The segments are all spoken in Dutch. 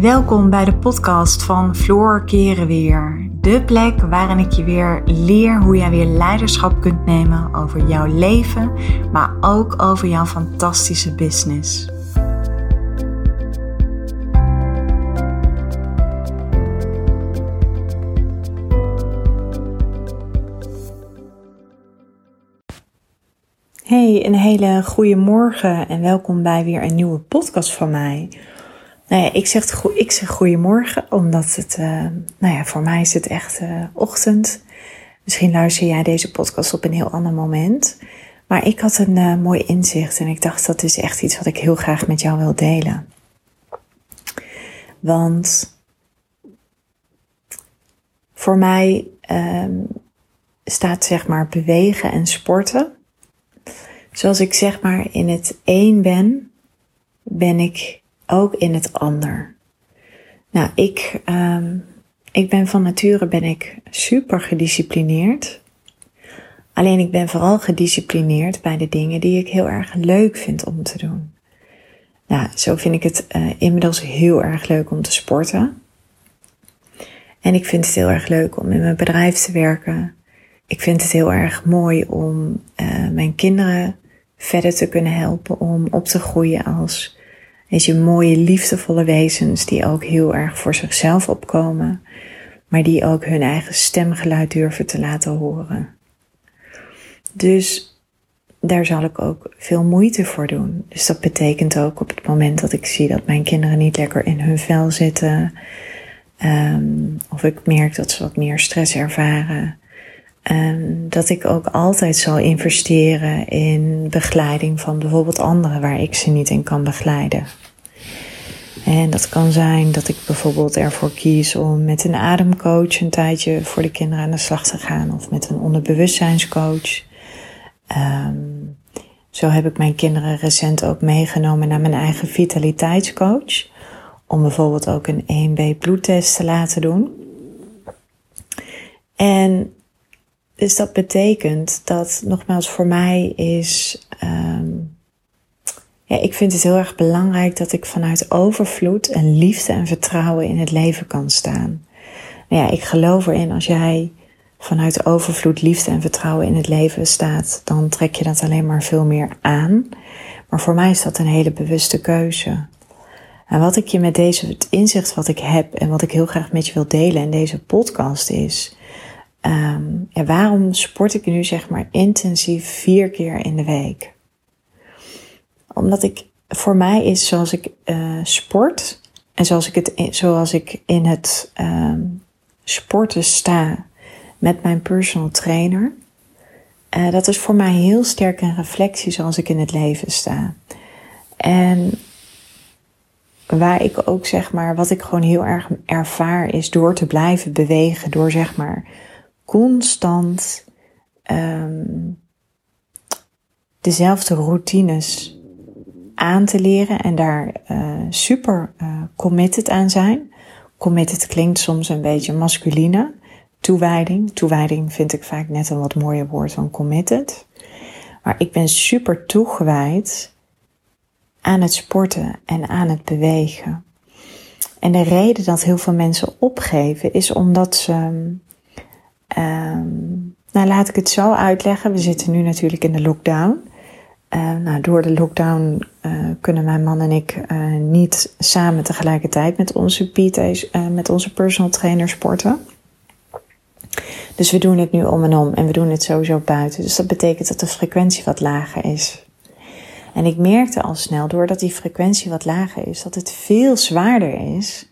Welkom bij de podcast van Floor Keren Weer. De plek waarin ik je weer leer hoe jij weer leiderschap kunt nemen over jouw leven, maar ook over jouw fantastische business. Hey, een hele goede morgen en welkom bij weer een nieuwe podcast van mij. Nou ja, ik zeg, ik zeg goedemorgen, omdat het, uh, nou ja, voor mij is het echt uh, ochtend. Misschien luister jij deze podcast op een heel ander moment. Maar ik had een uh, mooi inzicht en ik dacht dat is echt iets wat ik heel graag met jou wil delen. Want voor mij um, staat zeg maar bewegen en sporten. Zoals ik zeg maar in het één ben, ben ik ook in het ander. Nou, ik, um, ik ben van nature ben ik super gedisciplineerd. Alleen ik ben vooral gedisciplineerd bij de dingen die ik heel erg leuk vind om te doen. Nou, zo vind ik het uh, inmiddels heel erg leuk om te sporten. En ik vind het heel erg leuk om in mijn bedrijf te werken. Ik vind het heel erg mooi om uh, mijn kinderen verder te kunnen helpen om op te groeien als Je, mooie, liefdevolle wezens die ook heel erg voor zichzelf opkomen, maar die ook hun eigen stemgeluid durven te laten horen. Dus daar zal ik ook veel moeite voor doen. Dus dat betekent ook op het moment dat ik zie dat mijn kinderen niet lekker in hun vel zitten, um, of ik merk dat ze wat meer stress ervaren, um, dat ik ook altijd zal investeren in begeleiding van bijvoorbeeld anderen waar ik ze niet in kan begeleiden. En dat kan zijn dat ik bijvoorbeeld ervoor kies om met een ademcoach een tijdje voor de kinderen aan de slag te gaan of met een onderbewustzijnscoach. Um, zo heb ik mijn kinderen recent ook meegenomen naar mijn eigen vitaliteitscoach. Om bijvoorbeeld ook een 1B bloedtest te laten doen. En dus dat betekent dat, nogmaals, voor mij is um, ja, ik vind het heel erg belangrijk dat ik vanuit overvloed en liefde en vertrouwen in het leven kan staan. Nou ja, ik geloof erin als jij vanuit overvloed, liefde en vertrouwen in het leven staat, dan trek je dat alleen maar veel meer aan. Maar voor mij is dat een hele bewuste keuze. En wat ik je met deze het inzicht wat ik heb en wat ik heel graag met je wil delen in deze podcast is, um, waarom sport ik nu zeg maar intensief vier keer in de week? Omdat ik, voor mij is zoals ik uh, sport en zoals ik, het, zoals ik in het uh, sporten sta met mijn personal trainer. Uh, dat is voor mij heel sterk een reflectie zoals ik in het leven sta. En waar ik ook zeg maar, wat ik gewoon heel erg ervaar is door te blijven bewegen, door zeg maar constant um, dezelfde routines aan te leren en daar uh, super uh, committed aan zijn. Committed klinkt soms een beetje masculine. Toewijding. Toewijding vind ik vaak net een wat mooier woord dan committed. Maar ik ben super toegewijd aan het sporten en aan het bewegen. En de reden dat heel veel mensen opgeven is omdat ze. Um, nou, laat ik het zo uitleggen. We zitten nu natuurlijk in de lockdown. Uh, nou, door de lockdown uh, kunnen mijn man en ik uh, niet samen tegelijkertijd met onze PT's, met onze personal trainer sporten. Dus we doen het nu om en om en we doen het sowieso buiten. Dus dat betekent dat de frequentie wat lager is. En ik merkte al snel, doordat die frequentie wat lager is, dat het veel zwaarder is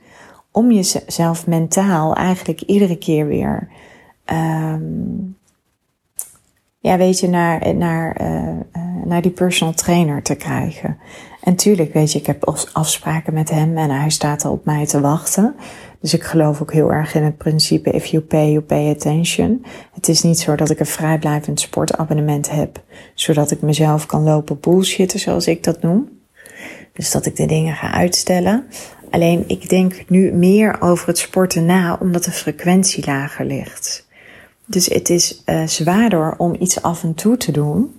om jezelf mentaal eigenlijk iedere keer weer um, ja, weet je, naar, naar, uh, naar die personal trainer te krijgen. En tuurlijk, weet je, ik heb afspraken met hem en hij staat er op mij te wachten. Dus ik geloof ook heel erg in het principe if you pay, you pay attention. Het is niet zo dat ik een vrijblijvend sportabonnement heb, zodat ik mezelf kan lopen bullshitten, zoals ik dat noem. Dus dat ik de dingen ga uitstellen. Alleen ik denk nu meer over het sporten na, omdat de frequentie lager ligt. Dus het is uh, zwaarder om iets af en toe te doen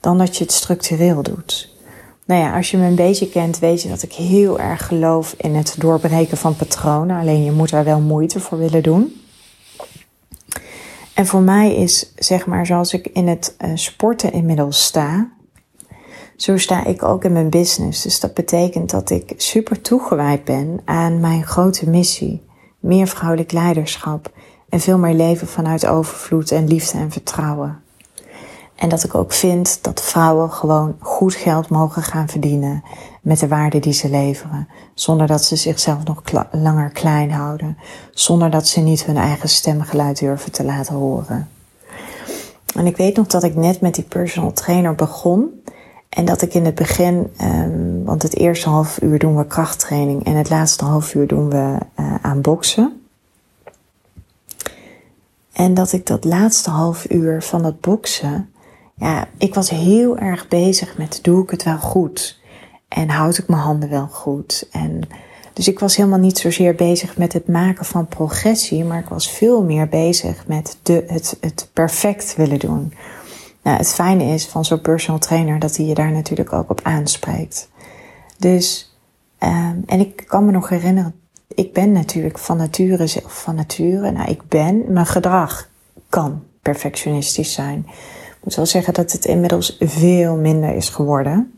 dan dat je het structureel doet. nou ja, als je me een beetje kent, weet je dat ik heel erg geloof in het doorbreken van patronen. Alleen je moet daar wel moeite voor willen doen. En voor mij is, zeg maar, zoals ik in het uh, sporten inmiddels sta, zo sta ik ook in mijn business. Dus dat betekent dat ik super toegewijd ben aan mijn grote missie. Meer vrouwelijk leiderschap en veel meer leven vanuit overvloed en liefde en vertrouwen. En dat ik ook vind dat vrouwen gewoon goed geld mogen gaan verdienen met de waarde die ze leveren. Zonder dat ze zichzelf nog langer klein houden. Zonder dat ze niet hun eigen stemgeluid durven te laten horen. En ik weet nog dat ik net met die personal trainer begon. En dat ik in het begin, um, want het eerste half uur doen we krachttraining en het laatste half uur doen we uh, aan. En dat ik dat laatste half uur van dat boksen, ja, ik was heel erg bezig met doe ik het wel goed? En houd ik mijn handen wel goed? En dus ik was helemaal niet zozeer bezig met het maken van progressie, maar ik was veel meer bezig met de, het, het perfect willen doen. Nou, het fijne is van zo'n personal trainer dat hij je daar natuurlijk ook op aanspreekt. Dus, um, en ik kan me nog herinneren, ik ben natuurlijk van nature, of van nature, nou ik ben, mijn gedrag kan perfectionistisch zijn. Ik moet wel zeggen dat het inmiddels veel minder is geworden.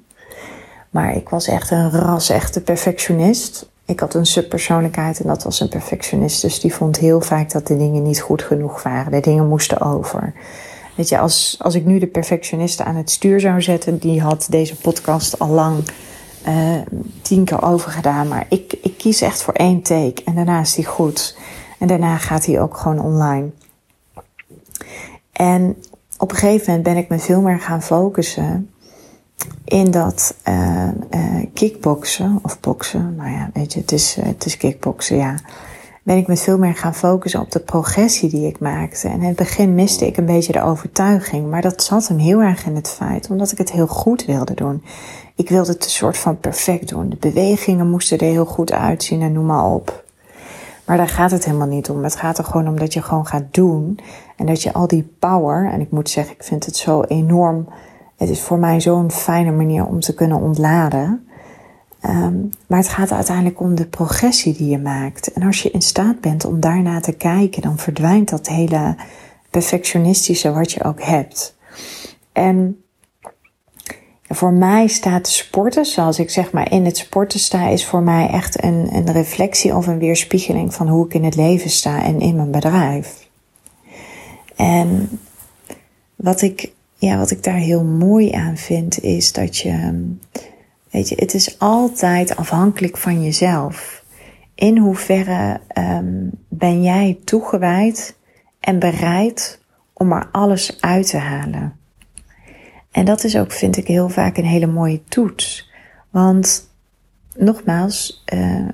Maar ik was echt een ras-echte perfectionist. Ik had een subpersoonlijkheid en dat was een perfectionist. Dus die vond heel vaak dat de dingen niet goed genoeg waren. De dingen moesten over. Weet je, als, als ik nu de perfectionisten aan het stuur zou zetten, die had deze podcast al lang uh, tien keer overgedaan. Maar ik, ik kies echt voor één take en daarna is die goed. En daarna gaat hij ook gewoon online. En op een gegeven moment ben ik me veel meer gaan focussen in dat uh, kickboksen of boksen. Nou ja, weet je, het is, het is kickboksen, ja ben ik me veel meer gaan focussen op de progressie die ik maakte. En in het begin miste ik een beetje de overtuiging, maar dat zat hem heel erg in het feit, omdat ik het heel goed wilde doen. Ik wilde het een soort van perfect doen. De bewegingen moesten er heel goed uitzien en noem maar op. Maar daar gaat het helemaal niet om. Het gaat er gewoon om dat je gewoon gaat doen. En dat je al die power, en ik moet zeggen, ik vind het zo enorm. Het is voor mij zo'n fijne manier om te kunnen ontladen. Um, maar het gaat uiteindelijk om de progressie die je maakt. En als je in staat bent om daarna te kijken, dan verdwijnt dat hele perfectionistische wat je ook hebt. Voor mij staat sporten, zoals ik zeg maar in het sporten sta, is voor mij echt een, een reflectie of een weerspiegeling van hoe ik in het leven sta en in mijn bedrijf. En wat ik, ja, wat ik daar heel mooi aan vind, is dat je Weet je, het is altijd afhankelijk van jezelf. In hoeverre um, ben jij toegewijd en bereid om er alles uit te halen? En dat is ook, vind ik, heel vaak een hele mooie toets. Want nogmaals, uh,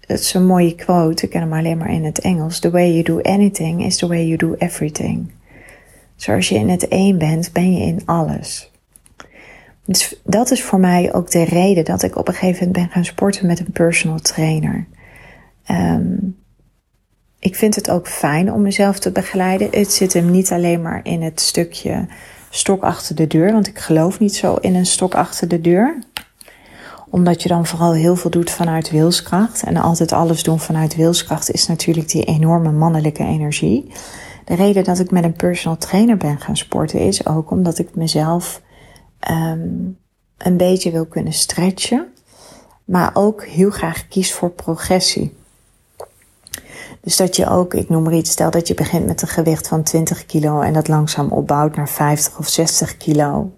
het is een mooie quote, ik ken hem alleen maar in het Engels. The way you do anything is the way you do everything. Zoals je in het één bent, ben je in alles. Dus dat is voor mij ook de reden dat ik op een gegeven moment ben gaan sporten met een personal trainer. Um, ik vind het ook fijn om mezelf te begeleiden. Het zit hem niet alleen maar in het stukje stok achter de deur, want ik geloof niet zo in een stok achter de deur. Omdat je dan vooral heel veel doet vanuit wilskracht. En altijd alles doen vanuit wilskracht is natuurlijk die enorme mannelijke energie. De reden dat ik met een personal trainer ben gaan sporten is ook omdat ik mezelf um, een beetje wil kunnen stretchen, maar ook heel graag kies voor progressie. Dus dat je ook, ik noem maar iets, stel dat je begint met een gewicht van 20 kilo en dat langzaam opbouwt naar 50 of 60 kilo.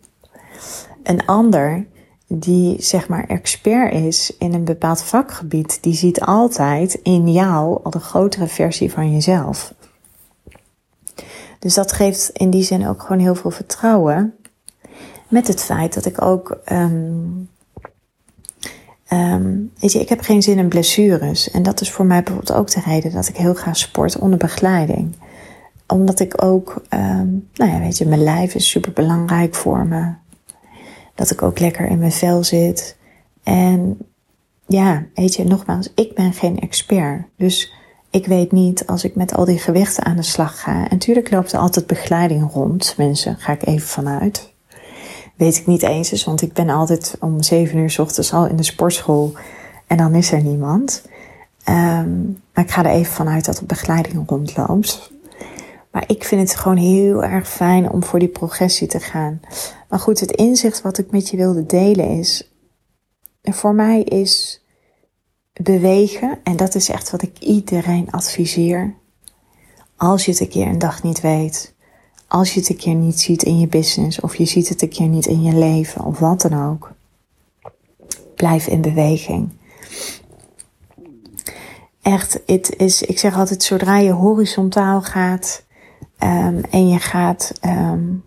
Een ander die zeg maar expert is in een bepaald vakgebied, die ziet altijd in jou al de grotere versie van jezelf. Dus dat geeft in die zin ook gewoon heel veel vertrouwen met het feit dat ik ook. Um, um, weet je, ik heb geen zin in blessures. En dat is voor mij bijvoorbeeld ook de reden dat ik heel graag sport onder begeleiding. Omdat ik ook, um, nou ja, weet je, mijn lijf is super belangrijk voor me. Dat ik ook lekker in mijn vel zit. En ja, weet je, nogmaals, ik ben geen expert. Dus ik weet niet als ik met al die gewichten aan de slag ga. En natuurlijk loopt er altijd begeleiding rond. Mensen, ga ik even vanuit. Weet ik niet eens eens, want ik ben altijd om zeven uur s ochtends al in de sportschool en dan is er niemand. Um, maar ik ga er even vanuit dat de begeleiding rondloopt. Maar ik vind het gewoon heel erg fijn om voor die progressie te gaan. Maar goed, het inzicht wat ik met je wilde delen is. Voor mij is bewegen, en dat is echt wat ik iedereen adviseer. Als je het een keer een dag niet weet, als je het een keer niet ziet in je business, of je ziet het een keer niet in je leven, of wat dan ook, blijf in beweging. Echt, het is, ik zeg altijd, zodra je horizontaal gaat um, en je gaat, um,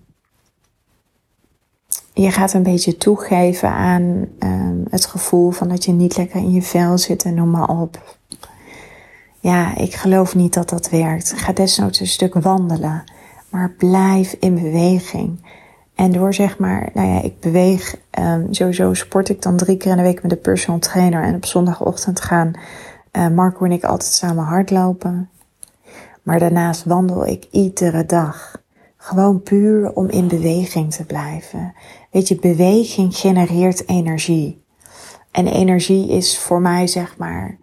je gaat een beetje toegeven aan um, het gevoel van dat je niet lekker in je vel zit en noem maar op. Ja, ik geloof niet dat dat werkt. Ga desnoods een stuk wandelen, maar blijf in beweging. En door zeg maar, nou ja, ik beweeg, um, sowieso sport ik dan drie keer in de week met de personal trainer. En op zondagochtend gaan uh, Marco en ik altijd samen hardlopen. Maar daarnaast wandel ik iedere dag. Gewoon puur om in beweging te blijven. Weet je, beweging genereert energie. En energie is voor mij, zeg maar,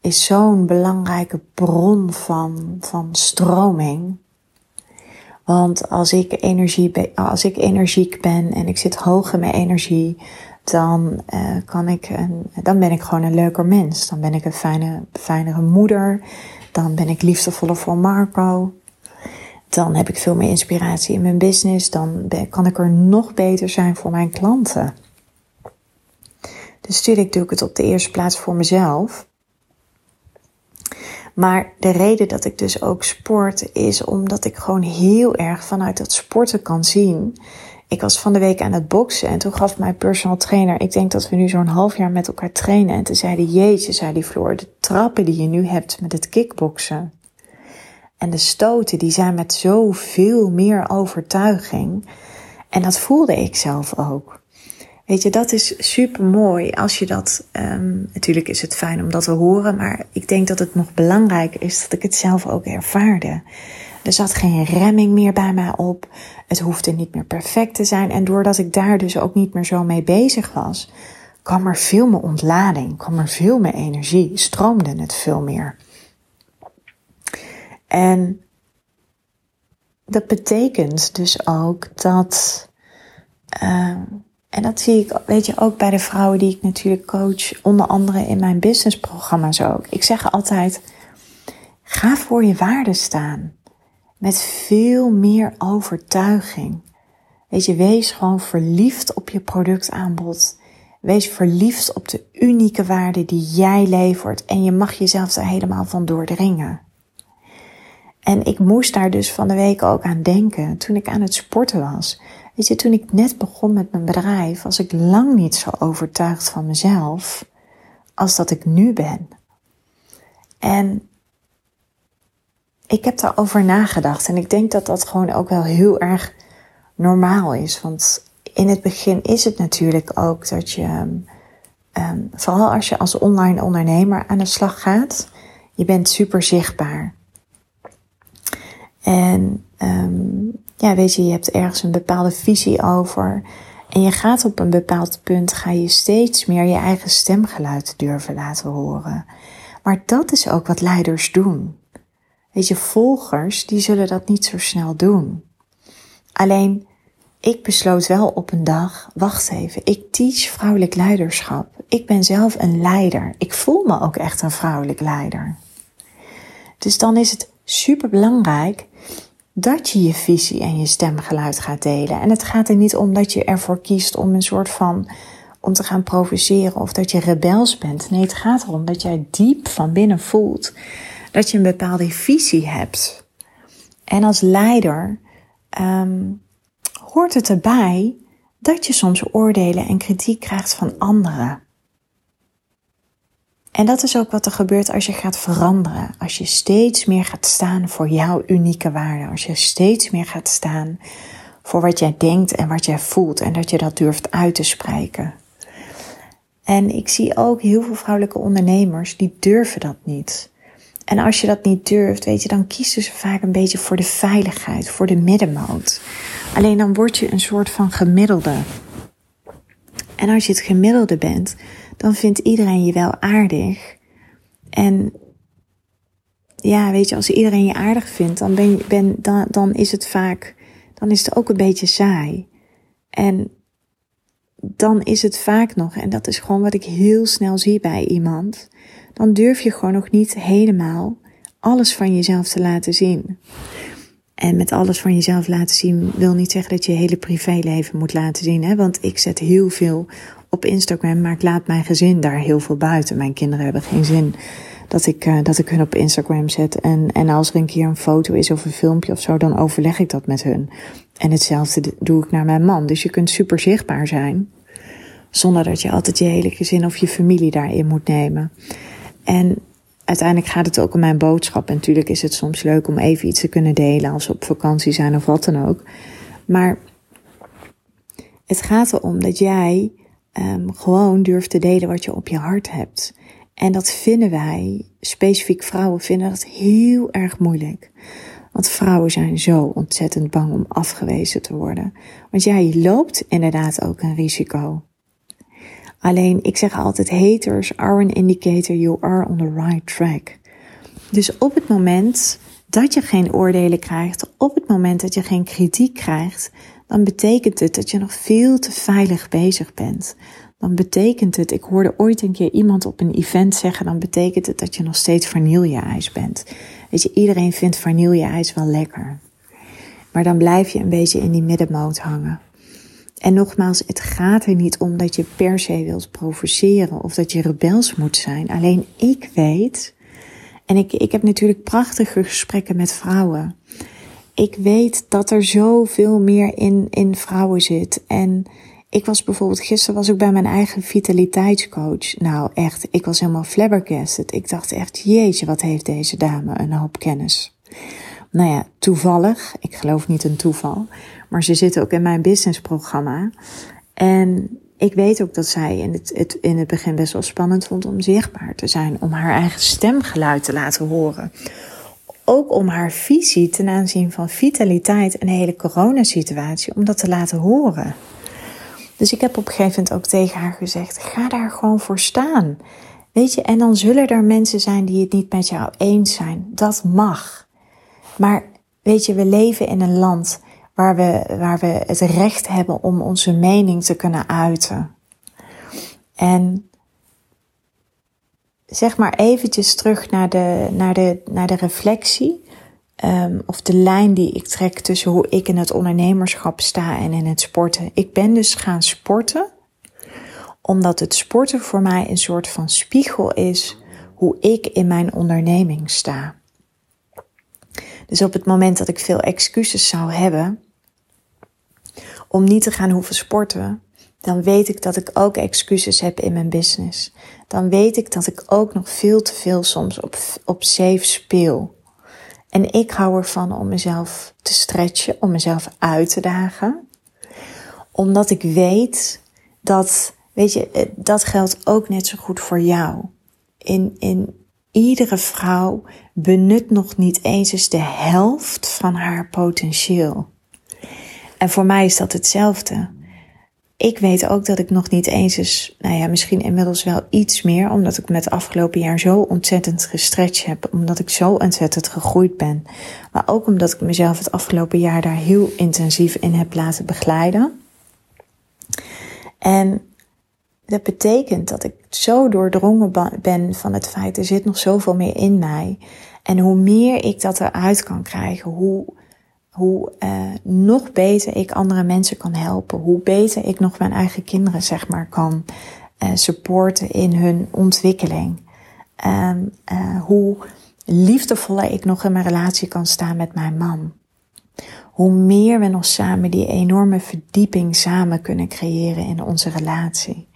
is zo'n belangrijke bron van, van stroming. Want als ik, energie, als ik energiek ben en ik zit hoog in mijn energie, dan, uh, kan ik dan ben ik gewoon een leuker mens. Dan ben ik een fijne, fijnere moeder. Dan ben ik liefdevoller voor Marco. Dan heb ik veel meer inspiratie in mijn business. Dan kan ik er nog beter zijn voor mijn klanten. Dus natuurlijk doe ik het op de eerste plaats voor mezelf. Maar de reden dat ik dus ook sport is omdat ik gewoon heel erg vanuit dat sporten kan zien. Ik was van de week aan het boksen en toen gaf mijn personal trainer, ik denk dat we nu zo'n half jaar met elkaar trainen. En toen zei hij, jeetje, zei die Floor, de trappen die je nu hebt met het kickboksen. En de stoten, die zijn met zoveel meer overtuiging. En dat voelde ik zelf ook. Weet je, dat is super mooi als je dat. Um, natuurlijk is het fijn om dat te horen, maar ik denk dat het nog belangrijk is dat ik het zelf ook ervaarde. Er zat geen remming meer bij mij op. Het hoefde niet meer perfect te zijn. En doordat ik daar dus ook niet meer zo mee bezig was, kwam er veel meer ontlading, kwam er veel meer energie, stroomde het veel meer. En dat betekent dus ook dat. Uh, en dat zie ik, weet je, ook bij de vrouwen die ik natuurlijk coach, onder andere in mijn businessprogramma's ook. Ik zeg altijd, ga voor je waarde staan. Met veel meer overtuiging. Weet je, wees gewoon verliefd op je productaanbod. Wees verliefd op de unieke waarde die jij levert. En je mag jezelf daar helemaal van doordringen. En ik moest daar dus van de week ook aan denken toen ik aan het sporten was. Weet je, toen ik net begon met mijn bedrijf, was ik lang niet zo overtuigd van mezelf als dat ik nu ben. En ik heb daarover nagedacht en ik denk dat dat gewoon ook wel heel erg normaal is. Want in het begin is het natuurlijk ook dat je, um, vooral als je als online ondernemer aan de slag gaat, je bent super zichtbaar. En um, ja, weet je, je hebt ergens een bepaalde visie over. En je gaat op een bepaald punt, ga je steeds meer je eigen stemgeluid durven laten horen. Maar dat is ook wat leiders doen. Weet je, volgers, die zullen dat niet zo snel doen. Alleen, ik besloot wel op een dag, wacht even, ik teach vrouwelijk leiderschap. Ik ben zelf een leider. Ik voel me ook echt een vrouwelijk leider. Dus dan is het super belangrijk dat je je visie en je stemgeluid gaat delen. En het gaat er niet om dat je ervoor kiest om een soort van om te gaan provoceren of dat je rebels bent. Nee, het gaat erom dat jij diep van binnen voelt dat je een bepaalde visie hebt. En als leider um, hoort het erbij dat je soms oordelen en kritiek krijgt van anderen. En dat is ook wat er gebeurt als je gaat veranderen. Als je steeds meer gaat staan voor jouw unieke waarde. Als je steeds meer gaat staan voor wat jij denkt en wat jij voelt. En dat je dat durft uit te spreken. En ik zie ook heel veel vrouwelijke ondernemers die durven dat niet. En als je dat niet durft, weet je, dan kiezen ze vaak een beetje voor de veiligheid, voor de middenmoot. Alleen dan word je een soort van gemiddelde. En als je het gemiddelde bent, dan vindt iedereen je wel aardig. En ja, weet je, als iedereen je aardig vindt, dan, ben ben, dan, dan is het vaak, dan is het ook een beetje saai. En dan is het vaak nog, en dat is gewoon wat ik heel snel zie bij iemand, dan durf je gewoon nog niet helemaal alles van jezelf te laten zien. En met alles van jezelf laten zien wil niet zeggen dat je je hele privéleven moet laten zien. Hè? Want ik zet heel veel op Instagram, maar ik laat mijn gezin daar heel veel buiten. Mijn kinderen hebben geen zin dat ik, uh, dat ik hun op Instagram zet. En, en als er een keer een foto is of een filmpje of zo, dan overleg ik dat met hun. En hetzelfde doe ik naar mijn man. Dus je kunt super zichtbaar zijn, zonder dat je altijd je hele gezin of je familie daarin moet nemen. En uiteindelijk gaat het ook om mijn boodschap. En natuurlijk is het soms leuk om even iets te kunnen delen als we op vakantie zijn of wat dan ook. Maar het gaat erom dat jij um, gewoon durft te delen wat je op je hart hebt. En dat vinden wij, specifiek vrouwen, vinden dat heel erg moeilijk. Want vrouwen zijn zo ontzettend bang om afgewezen te worden. Want ja, je loopt inderdaad ook een risico. Alleen, ik zeg altijd, haters are an indicator you are on the right track. Dus op het moment dat je geen oordelen krijgt, op het moment dat je geen kritiek krijgt, dan betekent het dat je nog veel te veilig bezig bent. Dan betekent het, ik hoorde ooit een keer iemand op een event zeggen, dan betekent het dat je nog steeds vanilleijs bent. Weet je, iedereen vindt vanilleijs wel lekker. Maar dan blijf je een beetje in die middenmoot hangen. En nogmaals, het gaat er niet om dat je per se wilt provoceren of dat je rebels moet zijn. Alleen ik weet, en ik, ik heb natuurlijk prachtige gesprekken met vrouwen. Ik weet dat er zoveel meer in, in vrouwen zit. En ik was bijvoorbeeld, gisteren was ik bij mijn eigen vitaliteitscoach. Nou echt, ik was helemaal flabbergasted. Ik dacht echt, jeetje, wat heeft deze dame een hoop kennis. Nou ja, toevallig, ik geloof niet een toeval, maar ze zit ook in mijn businessprogramma. En ik weet ook dat zij in het, het, in het begin best wel spannend vond om zichtbaar te zijn, om haar eigen stemgeluid te laten horen. Ook om haar visie ten aanzien van vitaliteit en de hele coronasituatie, om dat te laten horen. Dus ik heb op een gegeven moment ook tegen haar gezegd: ga daar gewoon voor staan. Weet je, en dan zullen er mensen zijn die het niet met jou eens zijn. Dat mag. Maar weet je, we leven in een land waar we, waar we het recht hebben om onze mening te kunnen uiten. En zeg maar eventjes terug naar de, naar de, naar de reflectie. Um, of de lijn die ik trek tussen hoe ik in het ondernemerschap sta en in het sporten. Ik ben dus gaan sporten, omdat het sporten voor mij een soort van spiegel is hoe ik in mijn onderneming sta. Dus op het moment dat ik veel excuses zou hebben om niet te gaan hoeven sporten, dan weet ik dat ik ook excuses heb in mijn business. Dan weet ik dat ik ook nog veel te veel soms op, op safe speel. En ik hou ervan om mezelf te stretchen, om mezelf uit te dagen. Omdat ik weet dat, weet je, eh, dat geldt ook net zo goed voor jou. In, in iedere vrouw benut nog niet eens eens de helft van haar potentieel. En voor mij is dat hetzelfde ik weet ook dat ik nog niet eens is, nou ja, misschien inmiddels wel iets meer, omdat ik met het afgelopen jaar zo ontzettend gestretched heb, omdat ik zo ontzettend gegroeid ben. Maar ook omdat ik mezelf het afgelopen jaar daar heel intensief in heb laten begeleiden. En dat betekent dat ik zo doordrongen ben van het feit, er zit nog zoveel meer in mij. En hoe meer ik dat eruit kan krijgen, hoe hoe uh, nog beter ik andere mensen kan helpen. Hoe beter ik nog mijn eigen kinderen, zeg maar, kan uh, supporten in hun ontwikkeling. En uh, hoe liefdevoller ik nog in mijn relatie kan staan met mijn man. Hoe meer we nog samen die enorme verdieping samen kunnen creëren in onze relatie.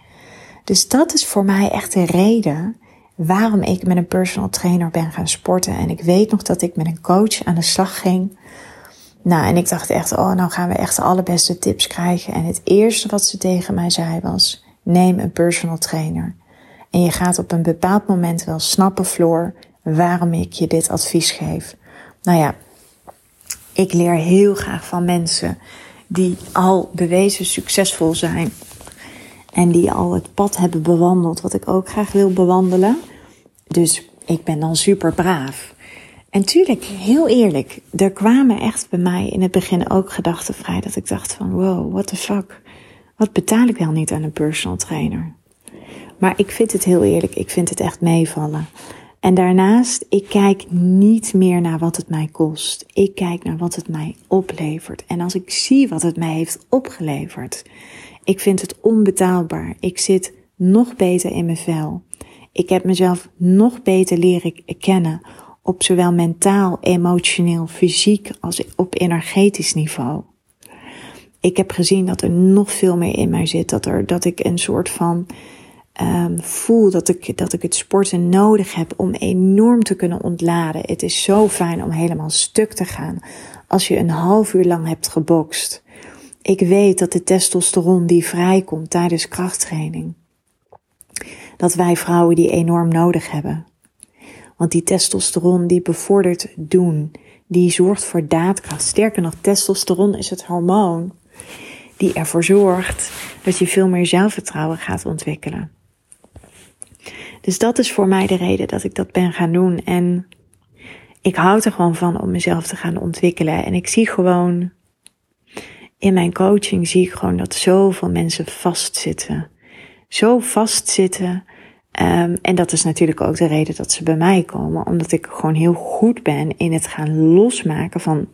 Dus dat is voor mij echt de reden waarom ik met een personal trainer ben gaan sporten. En ik weet nog dat ik met een coach aan de slag ging nou, en ik dacht echt, oh, nou gaan we echt de allerbeste tips krijgen. En het eerste wat ze tegen mij zei was, neem een personal trainer. En je gaat op een bepaald moment wel snappen, Floor, waarom ik je dit advies geef. Nou ja, ik leer heel graag van mensen die al bewezen succesvol zijn. En die al het pad hebben bewandeld, wat ik ook graag wil bewandelen. Dus ik ben dan super braaf. En tuurlijk, heel eerlijk, er kwamen echt bij mij in het begin ook gedachten vrij dat ik dacht van wow, what the fuck. Wat betaal ik wel niet aan een personal trainer? Maar ik vind het heel eerlijk, ik vind het echt meevallen. En daarnaast, ik kijk niet meer naar wat het mij kost. Ik kijk naar wat het mij oplevert. En als ik zie wat het mij heeft opgeleverd, ik vind het onbetaalbaar. Ik zit nog beter in mijn vel. Ik heb mezelf nog beter leren kennen op zowel mentaal, emotioneel, fysiek als op energetisch niveau. Ik heb gezien dat er nog veel meer in mij zit, dat, er, dat ik een soort van um, voel dat ik, dat ik het sporten nodig heb om enorm te kunnen ontladen. Het is zo fijn om helemaal stuk te gaan als je een half uur lang hebt gebokst. Ik weet dat de testosteron die vrijkomt tijdens krachttraining, dat wij vrouwen die enorm nodig hebben. Want die testosteron die bevordert doen, die zorgt voor daadkracht. Sterker nog, testosteron is het hormoon die ervoor zorgt dat je veel meer zelfvertrouwen gaat ontwikkelen. Dus dat is voor mij de reden dat ik dat ben gaan doen. En ik hou er gewoon van om mezelf te gaan ontwikkelen. En ik zie gewoon in mijn coaching zie ik gewoon dat zoveel mensen vastzitten. Zo vastzitten. Um, en dat is natuurlijk ook de reden dat ze bij mij komen. Omdat ik gewoon heel goed ben in het gaan losmaken van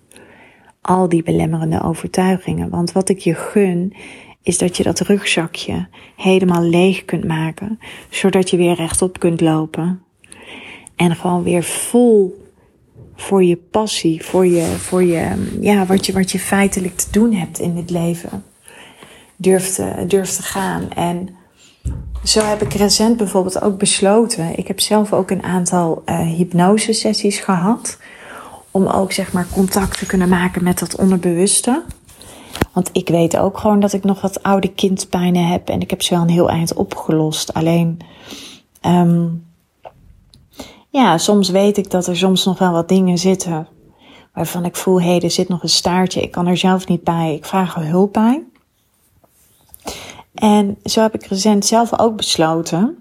al die belemmerende overtuigingen. Want wat ik je gun is dat je dat rugzakje helemaal leeg kunt maken, zodat je weer rechtop kunt lopen. En gewoon weer vol voor je passie, voor je, voor je, ja, wat je, wat je feitelijk te doen hebt in het leven, durft te, durft te gaan. En zo heb ik recent bijvoorbeeld ook besloten. Ik heb zelf ook een aantal uh, hypnosesessies gehad. Om ook zeg maar contact te kunnen maken met dat onderbewuste. Want ik weet ook gewoon dat ik nog wat oude kindpijnen heb. En ik heb ze wel een heel eind opgelost. Alleen, um, ja, soms weet ik dat er soms nog wel wat dingen zitten. Waarvan ik voel, hé, hey, er zit nog een staartje. Ik kan er zelf niet bij. Ik vraag hulp bij. En zo heb ik recent zelf ook besloten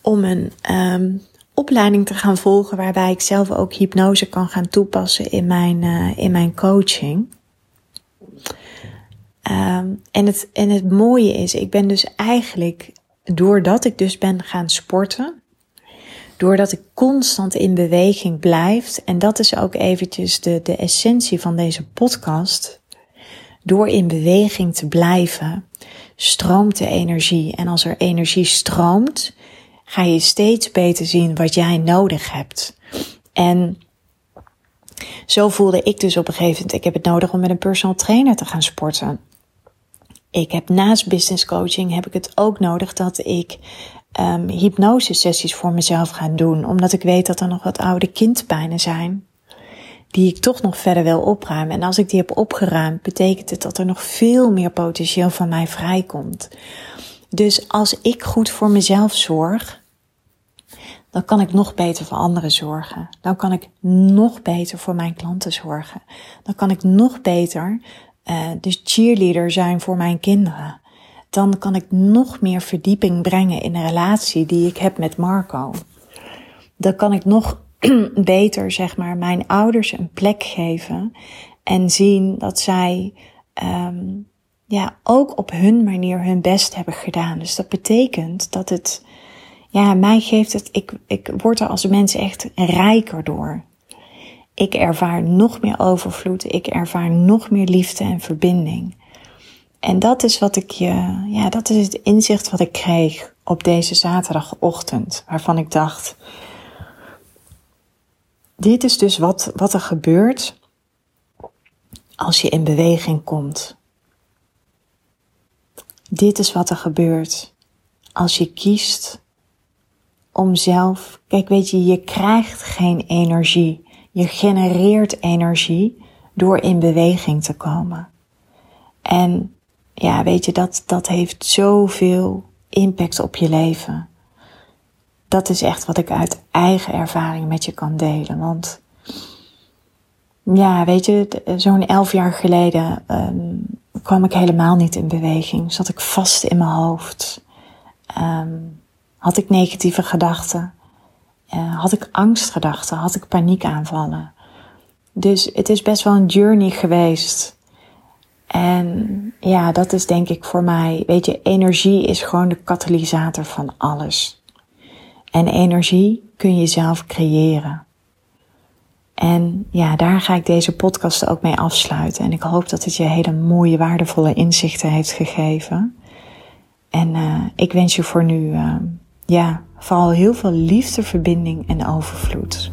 om een um, opleiding te gaan volgen waarbij ik zelf ook hypnose kan gaan toepassen in mijn, uh, in mijn coaching. Um, en, het, en het mooie is, ik ben dus eigenlijk, doordat ik dus ben gaan sporten, doordat ik constant in beweging blijf, en dat is ook eventjes de, de essentie van deze podcast, door in beweging te blijven, stroomt de energie. En als er energie stroomt, ga je steeds beter zien wat jij nodig hebt. En zo voelde ik dus op een gegeven moment, ik heb het nodig om met een personal trainer te gaan sporten. Ik heb naast business coaching heb ik het ook nodig dat ik um, hypnose sessies voor mezelf ga doen, omdat ik weet dat er nog wat oude kindpijnen zijn die ik toch nog verder wil opruimen. En als ik die heb opgeruimd, betekent het dat er nog veel meer potentieel van mij vrijkomt. Dus als ik goed voor mezelf zorg, dan kan ik nog beter voor anderen zorgen. Dan kan ik nog beter voor mijn klanten zorgen. Dan kan ik nog beter uh, dus cheerleader zijn voor mijn kinderen. Dan kan ik nog meer verdieping brengen in de relatie die ik heb met Marco. Dan kan ik nog beter, zeg maar, mijn ouders een plek geven en zien dat zij um, ja, ook op hun manier hun best hebben gedaan. Dus dat betekent dat het, ja, mij geeft het, ik, ik word er als mens echt rijker door. Ik ervaar nog meer overvloed. Ik ervaar nog meer liefde en verbinding. En dat is wat ik je, ja, dat is het inzicht wat ik kreeg op deze zaterdagochtend. Waarvan ik dacht, dit is dus wat, wat er gebeurt als je in beweging komt. Dit is wat er gebeurt als je kiest om zelf, kijk weet je, je krijgt geen energie je genereert energie door in beweging te komen. En ja, weet je, dat, dat heeft zoveel impact op je leven. Dat is echt wat ik uit eigen ervaring met je kan delen. Want ja, weet je, zo'n elf jaar geleden um, kwam ik helemaal niet in beweging. Zat ik vast in mijn hoofd. Um, had ik negatieve gedachten. Uh, had ik angstgedachten. Had ik paniekaanvallen. Dus het is best wel een journey geweest. En ja, dat is denk ik voor mij, weet je, energie is gewoon de katalysator van alles. En energie kun je zelf creëren. En ja, daar ga ik deze podcast ook mee afsluiten. En ik hoop dat het je hele mooie, waardevolle inzichten heeft gegeven. En uh, ik wens je voor nu, uh, ja, vooral heel veel liefde, verbinding en overvloed.